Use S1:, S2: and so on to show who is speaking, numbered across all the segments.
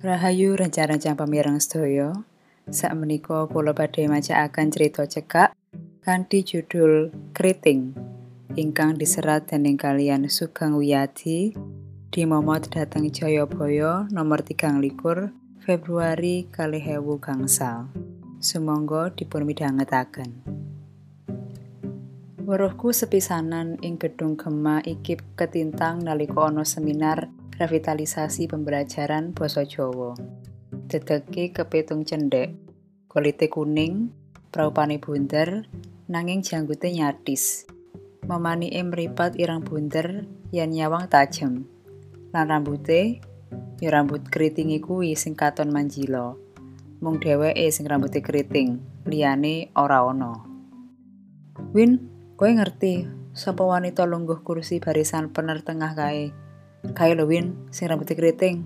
S1: Rahayu rencana-rencana pamireng sedaya. Sakmenika kula badhe macaaken crita cekak kanthi judul Kriting ingkang diserat dening kalian Sugeng Wiyadi dimomot dhateng Jayabaya nomor 13 Februari 2000 gangsal. Sumangga dipun midhangetaken. Weruhku sepisanan ing gedung Gema iki ketintang nalika ana seminar revitalisasi pembelajaran basa Jawa. Dedeke kepitung cendhek, kulite kuning, praupane bunder, nanging janggute nyatis. Memanike mripat irang bunder yen nyawang tajem. Lan rambute ya rambut keriting kuwi sing katon manjila. Mung dheweke sing rambute keriting, liyane ora ana. Win, kowe ngerti sapa wanita lungguh kursi barisan pener tengah kae? Kae lho Win, sing rambutnya keriting.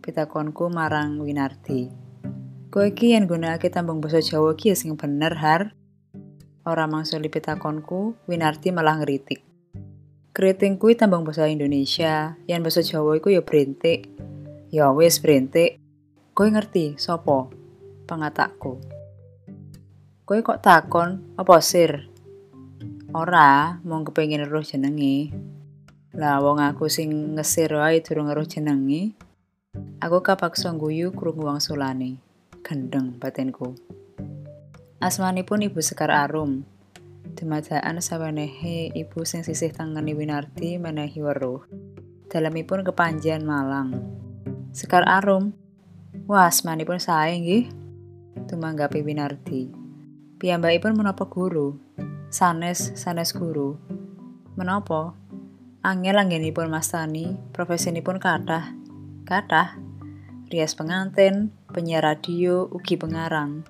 S1: Pitakonku marang Winardi. Kowe iki yen nggunakake tambung basa Jawa iki ya sing bener, Har. Ora mangsuli pitakonku, Winardi malah ngeritik. Keriting kuwi tambung basa Indonesia, yen basa Jawa iku ya brentik. Ya wis brentik. Kowe ngerti sapa? Pangatakku. Kowe kok takon, apa sir? Ora, mung kepengin roh jenenge. Lah wong aku sing ngesir wae durung ngeruh jenenge. Aku kapaksa guyu krungu wangsulane. Gendeng batinku. Asmanipun Ibu Sekar Arum. Dumadaan sawenehe ibu sing sisih tangani Winarti menehi weruh. Dalamipun kepanjen Malang. Sekar Arum. Wah, asmanipun sae nggih. Tumanggapi Winarti. Piyambakipun menapa guru? Sanes, sanes guru. Menapa? Angel anggenipun mastani, profesinipun kathah. Kathah. Rias pengantin, penyiar radio, ugi pengarang.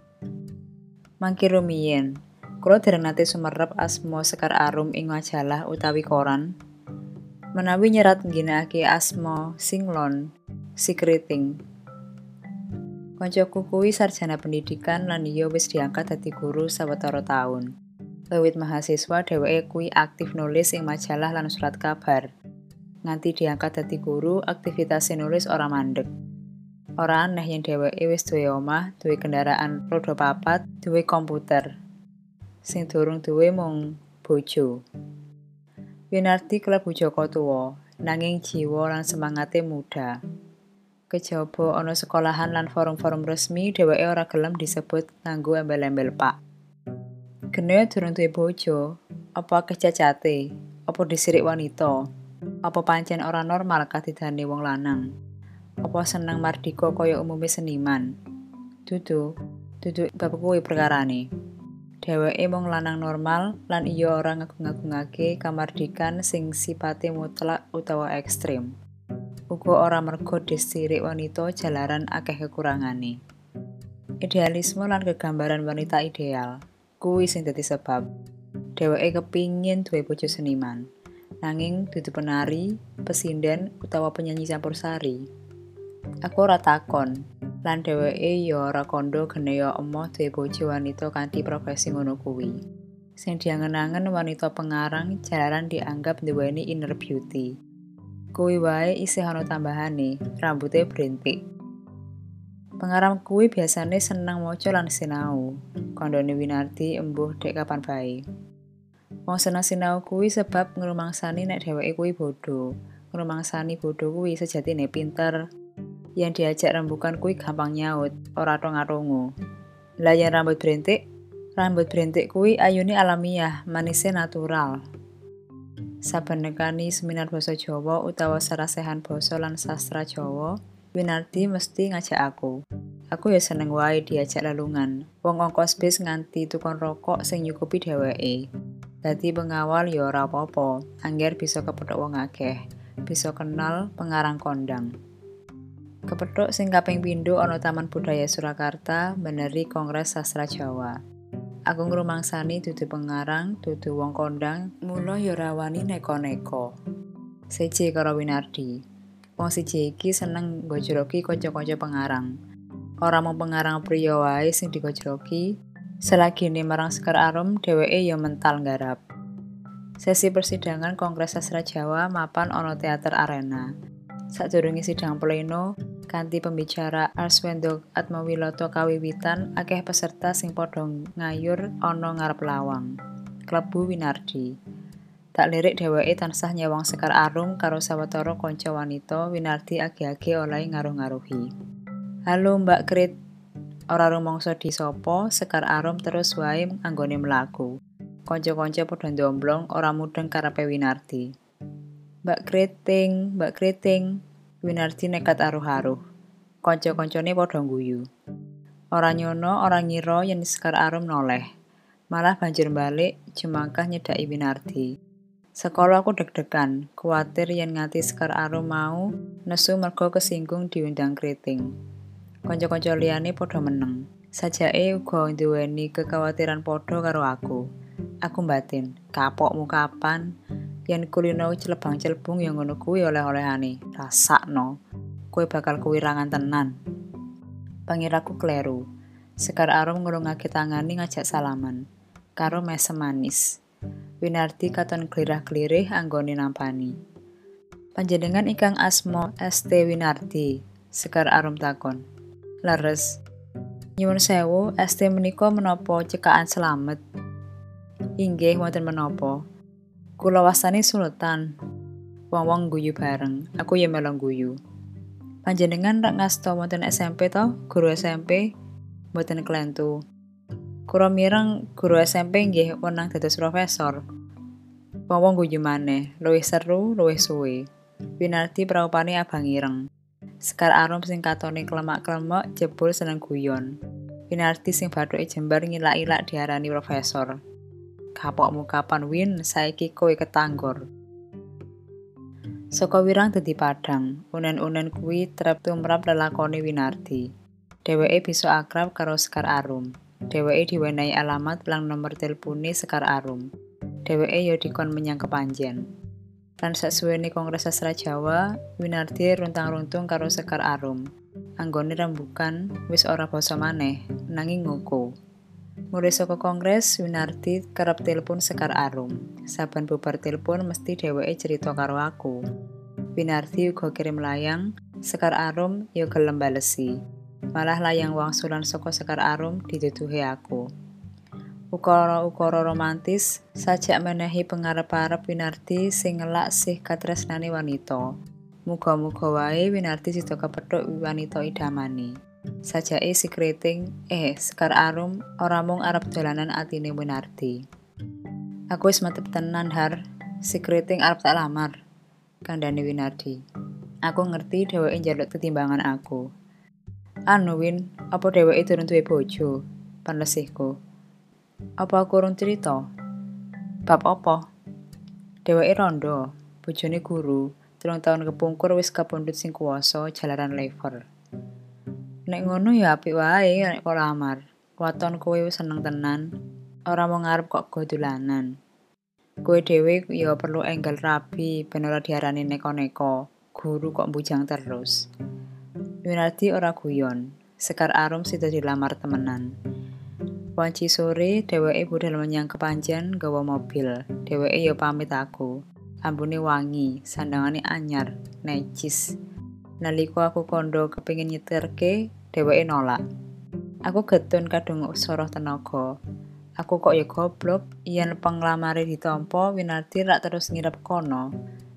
S1: Mangki rumiyin, kula dereng nate sumerep asma Sekar Arum ing majalah utawi koran. Menawi nyerat ngginakake asma Singlon, Sikriting. Koncoku kuwi sarjana pendidikan lan iya wis diangkat dadi guru sawetara taun. Wiwit mahasiswa dheweke kuwi aktif nulis ing majalah lan surat kabar. Nganti diangkat dadi guru, aktivitas nulis ora mandek. Ora aneh yen dheweke wis duwe omah, duwe kendaraan roda papat, duwe komputer. Sing durung duwe mung bojo. Winarti klebu Joko Tuwa, nanging jiwa lan semangate muda. Kejaba ana sekolahan lan forum-forum resmi, dheweke ora gelem disebut nganggo embel-embel Pak. Gene durung duwe bojo, apa kecacate, apa disirik wanita, apa pancen ora normal katidane wong lanang, apa seneng mardika kaya umume seniman. Dudu, dudu bab kuwi perkarane. Dheweke mung lanang normal lan iya ora ngagung-agungake kamardikan sing sipate mutlak utawa ekstrim. Uga ora mergo disirik wanita jalaran akeh kekurangane. Idealisme lan kegambaran wanita ideal kuwi sing dadi sebab dheweke kepingin duwe bojo seniman nanging dudu penari, pesinden utawa penyanyi campursari. Aku ora takon, lan dheweke ya ora kondo geneya emoh duwe bojo wanita kanthi profesi ngono kuwi. Sing diangen-angen wanita pengarang jalaran dianggap nduweni inner beauty. Kuwi wae isih ana tambahane, rambutnya brentik. Pengarang kuwi biasane seneng maca lan sinau. Kandhane Winarti embuh dek kapan bae. Wong seneng sinau kuwi sebab ngrumangsani nek dheweke kuwi bodho. Ngrumangsani bodho kuwi sejatine pinter. Yang diajak rembukan kuwi gampang nyaut, ora tonga-tongo. Lah yen rambut brentik, rambut brentik kuwi ayune alamiah, manise natural. Saben nekani seminar basa Jawa utawa sarasehan basa lan sastra Jawa, Winardi mesti ngajak aku. Aku ya seneng wae diajak lelungan. Wong ongkos bis nganti tukon rokok sing nyukupi dheweke. Dadi pengawal ya ora apa-apa, angger bisa kepethuk wong akeh. Bisa kenal pengarang kondang. Kepethuk sing kaping pindho ana Taman Budaya Surakarta meneri Kongres Sastra Jawa. Aku ngrumangsani dudu pengarang, dudu wong kondang, mula ya rawani neko-neko. Seje karo Winardi. Wong siji iki seneng gojroki kanca-kanca pengarang. Ora mau pengarang priya wae sing digojroki, selagine marang Sekar Arum dheweke ya mental nggarap. Sesi persidangan Kongres Sastra Jawa mapan ana teater arena. Sadurunge sidang pleno, Kanti pembicara Arswendo Atmawiloto kawiwitan akeh peserta sing padha ngayur ana ngarep lawang. Klebu Winardi. Tak lirik dheweke tansah nyewang Sekar Arum karo sawetara kanca wanita Winardi age-age oleh ngaruh-ngaruhi. Halo Mbak Krit. Ora rumangsa disapa, Sekar Arum terus wae anggone mlaku. Kanca-kanca padha ndomblong ora mudeng karepe Winardi. Mbak Kriting, Mbak Kriting, Winardi nekat aruh-aruh. Kanca-kancane padha guyu. Ora nyono, ora ngira yen Sekar Arum noleh. Malah banjur balik jemangkah nyedaki Winardi. Sekolah aku deg-degan, kuatir yen ngati Sekar Arum mau nesu mergo kesinggung diundang kriting. Kanca-kanca liyane padha meneng. Sajake uga duweni kekhawatiran padha karo aku. Aku batin, kapokmu kapan? yen kulino celebang-celebung yang ngono kuwi oleh-olehane. Rasakno. Kowe bakal kuwirangan tenan. Pangiraku kleru. Sekar Arum ngurungake tangani ngajak salaman. Karo mesem manis. Winardi katon glirah-glirih anggone nampani. Panjenengan ingkang asmo ST Winardi. Sekar Arum takon. Leres. Nyuwun sewu, ST menika menapa cekaan selamet? Inggih wonten menapa? Kula wasani sultan. Wong-wong guyu bareng, aku ya melong guyu. Panjenengan rak ngasta wonten SMP to, guru SMP mboten kelentu. Kura mireng guru SMP nggih wenang dados profesor. Wong-wong guyu maneh, luwih seru, luwih suwe. Winardi praupane abang ireng. Sekar arum sing katone klemak-klemek jebul seneng guyon. Winardi sing bathuke jembar ngilak-ilak diarani profesor. Kapokmu kapan win saiki kowe ketanggor. Saka wirang dadi padang, unen-unen kuwi trep tumrap lelakone Winardi. Dheweke bisa akrab karo Sekar Arum. Dheweke diwenehi alamat lang nomor telepone Sekar Arum. Dheweke ya dikon menyang kepanjen. Lan sasuwene Kongres Sastra Jawa, Winardi runtang-runtung karo Sekar Arum. Anggone rembukan wis ora basa maneh, nanging ngoko. Mulai saka kongres, Winardi kerap telepon Sekar Arum. Saban bubar telepon mesti dheweke cerita karo aku. Winardi uga kirim layang, Sekar Arum ya gelem balesi. Malah layang wangsulan saka Sekar Arum dituduhi aku. Ukara-ukara romantis sajak menehi pengarep-arep Winardi sing ngelak sih katresnane wanita. Muga-muga wae Winardi sida kepethuk wanita idamane. Sajake si Kriting, eh Sekar Arum ora mung arep dolanan atine Winardi. Aku wis mantep tenan har, si Kriting arep tak lamar. Kandhane Winardi. Aku ngerti dheweke njaluk ketimbangan aku. Anu Win, apa dheweke durung duwe bojo? Panlesihku. Apa aku urung cerita? Bab apa? Dheweke rondo, bojone guru, telung tahun kepungkur wis kapundhut sing kuwasa jalaran lever. Nek ngono ya apik wae nek kok lamar. Waton kowe wis seneng tenan. Ora mau ngarep kok godulanan. Kowe dhewe ya perlu enggal rabi ben ora diarani neko-neko. Guru kok bujang terus. Winardi ora guyon. Sekar Arum sida dilamar temenan. Wanci sore, dheweke budal menyang kepanjen gawa mobil. Dheweke ya pamit aku. Ambune wangi, sandangane anyar, necis. Nalika aku kondo kepingin nyetirke, dheweke nolak. Aku getun kadung soroh tenaga. Aku kok ya goblok, yen penglamare ditampa Winardi rak terus ngirep kono.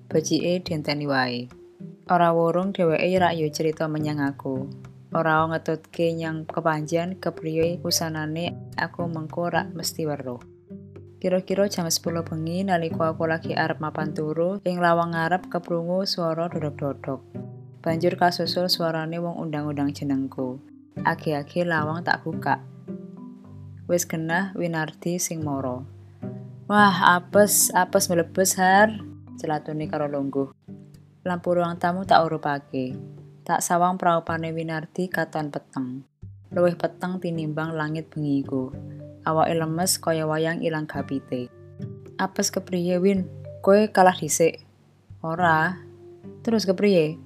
S1: Bajike dienteni wae. Ora wurung dheweke rak yo cerita menyang aku. Ora ngetutke nyang kepanjen kepriye usanane aku mengko rak mesti weruh. Kira-kira jam 10 bengi nalika aku lagi arep mapan turu ing lawang ngarep keprungu swara dodok-dodok. Banjur kasusul suarane wong undang-undang jenengku. Agi-agi lawang tak buka. Wis genah Winardi sing moro. Wah, apes, apes melebes har. Celatuni karo lungguh. Lampu ruang tamu tak urupake. Tak sawang praupane Winardi katon peteng. Luwih peteng tinimbang langit bengiku. Awake lemes kaya wayang ilang gapite. Apes kepriye Win? Kowe kalah dhisik. Ora. Terus kepriye?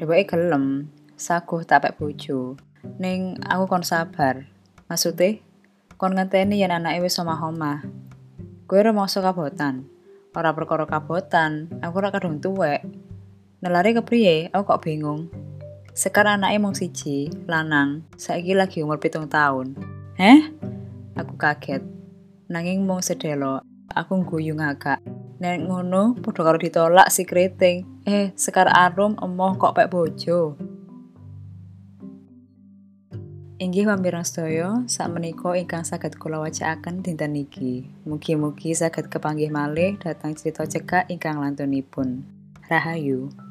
S1: dheweke gelem saguh tapek bojo ning aku kon sabar maksude kon ngenteni yen anake wis omah-omah kowe ora mangsa kabotan ora perkara kabotan aku ora kadung tuwek nelare kepriye aku kok bingung Sekar anaknya mung siji, lanang, saiki lagi umur pitung tahun. Heh? Aku kaget. Nanging mung sedelo, aku guyu ngakak. Nek ngono, padha karo ditolak si keriting. Eh, Sekar Arum emoh kok pek bojo. Inggih pamirang sedaya, sakmenika ingkang saged kula wacakaken dinten niki. Mugi-mugi saged kepanggih malih dhateng crita cekak ingkang lantunipun. Rahayu.